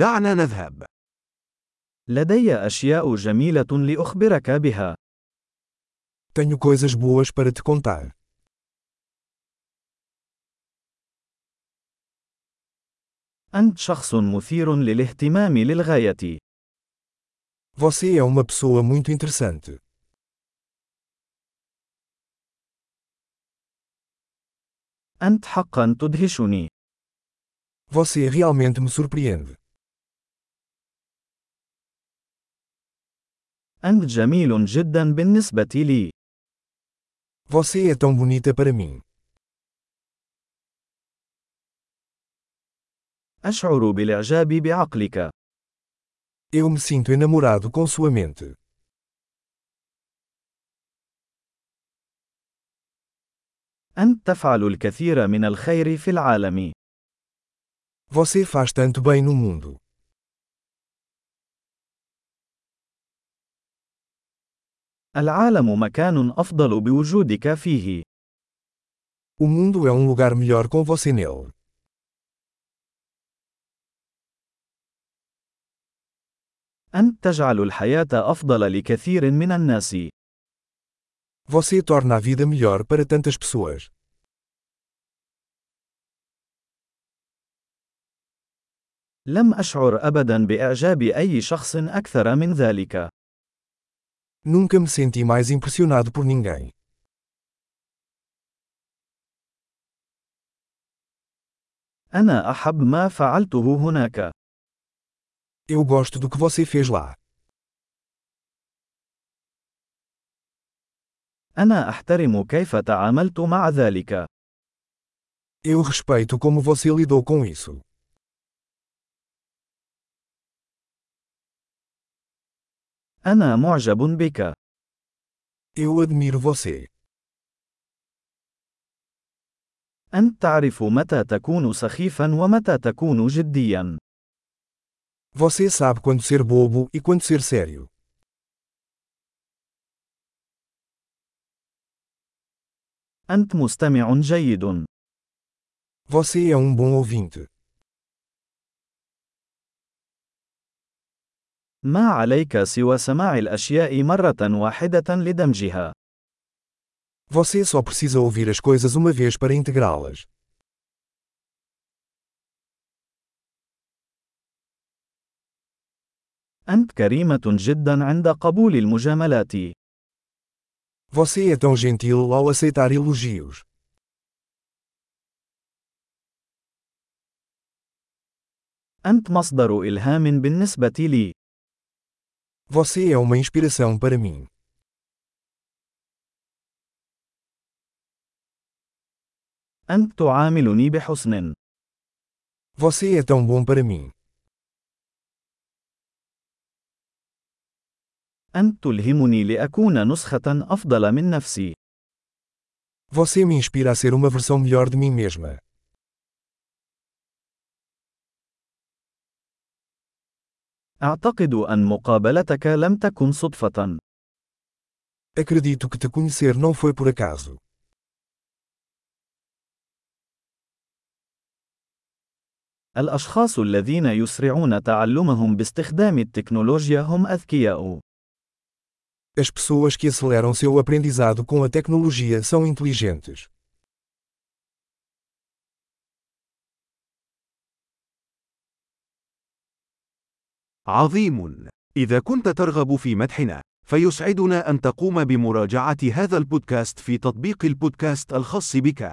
دعنا نذهب. لدي أشياء جميلة لأخبرك بها. Tenho coisas boas para te contar. أنت شخص مثير للاهتمام للغاية. Você é uma pessoa muito interessante. أنت حقا تدهشني. Você realmente me surpreende. أنت جميل جدا بالنسبة لي. Você é tão bonita para mim. أشعر بالإعجاب بعقلك. Eu me sinto enamorado com sua mente. أنت تفعل الكثير من الخير في العالم. Você faz tanto bem no mundo. العالم مكان أفضل بوجودك فيه. O mundo é um lugar melhor com você nele. أنت تجعل الحياة أفضل لكثير من الناس. Você torna a vida melhor para tantas pessoas. لم أشعر أبدا بإعجاب أي شخص أكثر من ذلك. Nunca me senti mais impressionado por ninguém. أنا أحب ما فعلته هناك. Eu gosto do que você fez lá. أنا أحترم كيف تعاملت مع ذلك. Eu respeito como você lidou com isso. أنا معجب بك. Eu admiro você. أنت تعرف متى تكون سخيفا ومتى تكون جديا. Você sabe quando ser bobo e quando ser sério. أنت مستمع جيد. Você é um bom ouvinte. ما عليك سوى سماع الأشياء مرة واحدة لدمجها. Você só precisa ouvir as coisas uma vez para integrá-las. أنت كريمة جدا عند قبول المجاملات. Você é tão gentil ao aceitar elogios. أنت مصدر إلهام بالنسبة لي. Você é uma inspiração para mim. أنت تعاملني بحسن. Você é tão bom para mim. أنت تلهمني لأكون نسخة أفضل من نفسي. Você me inspira a ser uma versão melhor de mim mesma. أعتقد أن مقابلتك لم تكن صدفة. Acredito que te conhecer não foi por acaso. الأشخاص الذين يسرعون تعلمهم باستخدام التكنولوجيا هم أذكياء. As pessoas que aceleram seu aprendizado com a tecnologia são inteligentes. عظيم. إذا كنت ترغب في مدحنا، فيسعدنا أن تقوم بمراجعة هذا البودكاست في تطبيق البودكاست الخاص بك.